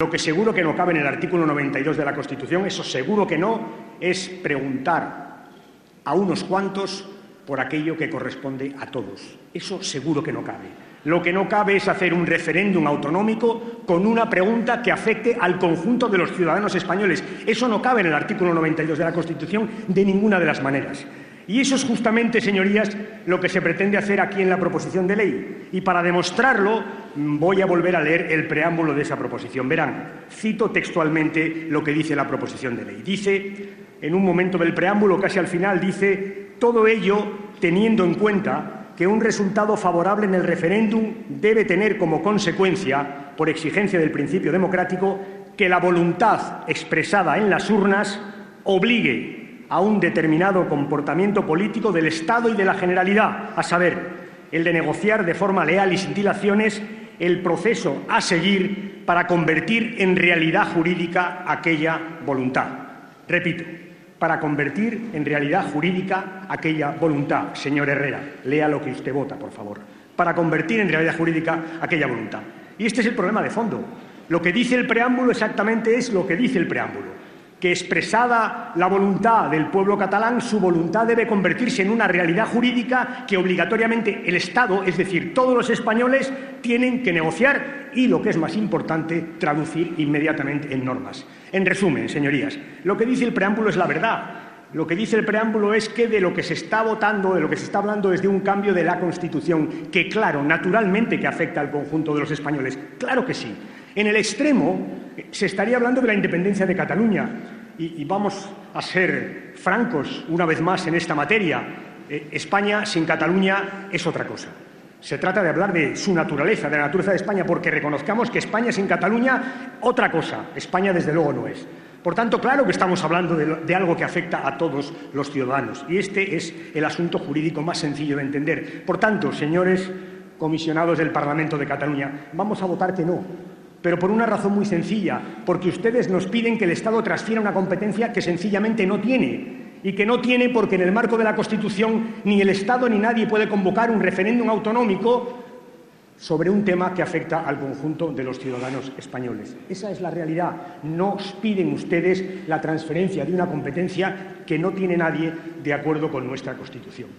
Lo que seguro que no cabe en el artículo 92 de la Constitución, eso seguro que no, es preguntar a unos cuantos por aquello que corresponde a todos. Eso seguro que no cabe. Lo que no cabe es hacer un referéndum autonómico con una pregunta que afecte al conjunto de los ciudadanos españoles. Eso no cabe en el artículo 92 de la Constitución de ninguna de las maneras. Y eso es justamente, señorías, lo que se pretende hacer aquí en la proposición de ley. Y para demostrarlo, voy a volver a leer el preámbulo de esa proposición. Verán, cito textualmente lo que dice la proposición de ley. Dice, en un momento del preámbulo, casi al final, dice, todo ello teniendo en cuenta que un resultado favorable en el referéndum debe tener como consecuencia, por exigencia del principio democrático, que la voluntad expresada en las urnas obligue a un determinado comportamiento político del Estado y de la Generalidad, a saber, el de negociar de forma leal y sin dilaciones el proceso a seguir para convertir en realidad jurídica aquella voluntad. Repito, para convertir en realidad jurídica aquella voluntad. Señor Herrera, lea lo que usted vota, por favor. Para convertir en realidad jurídica aquella voluntad. Y este es el problema de fondo. Lo que dice el preámbulo exactamente es lo que dice el preámbulo que expresada la voluntad del pueblo catalán, su voluntad debe convertirse en una realidad jurídica que obligatoriamente el Estado, es decir, todos los españoles, tienen que negociar y, lo que es más importante, traducir inmediatamente en normas. En resumen, señorías, lo que dice el preámbulo es la verdad. Lo que dice el preámbulo es que de lo que se está votando, de lo que se está hablando es de un cambio de la Constitución, que claro, naturalmente que afecta al conjunto de los españoles. Claro que sí. En el extremo se estaría hablando de la independencia de Cataluña. Y, vamos a ser francos una vez más en esta materia. Eh, España sin Cataluña es otra cosa. Se trata de hablar de su naturaleza, de la naturaleza de España, porque reconozcamos que España sin Cataluña, otra cosa. España, desde luego, no es. Por tanto, claro que estamos hablando de, algo que afecta a todos los ciudadanos. Y este es el asunto jurídico más sencillo de entender. Por tanto, señores comisionados del Parlamento de Cataluña, vamos a votar que no pero por una razón muy sencilla, porque ustedes nos piden que el Estado transfiera una competencia que sencillamente no tiene y que no tiene porque en el marco de la Constitución ni el Estado ni nadie puede convocar un referéndum autonómico sobre un tema que afecta al conjunto de los ciudadanos españoles. Esa es la realidad. Nos piden ustedes la transferencia de una competencia que no tiene nadie de acuerdo con nuestra Constitución.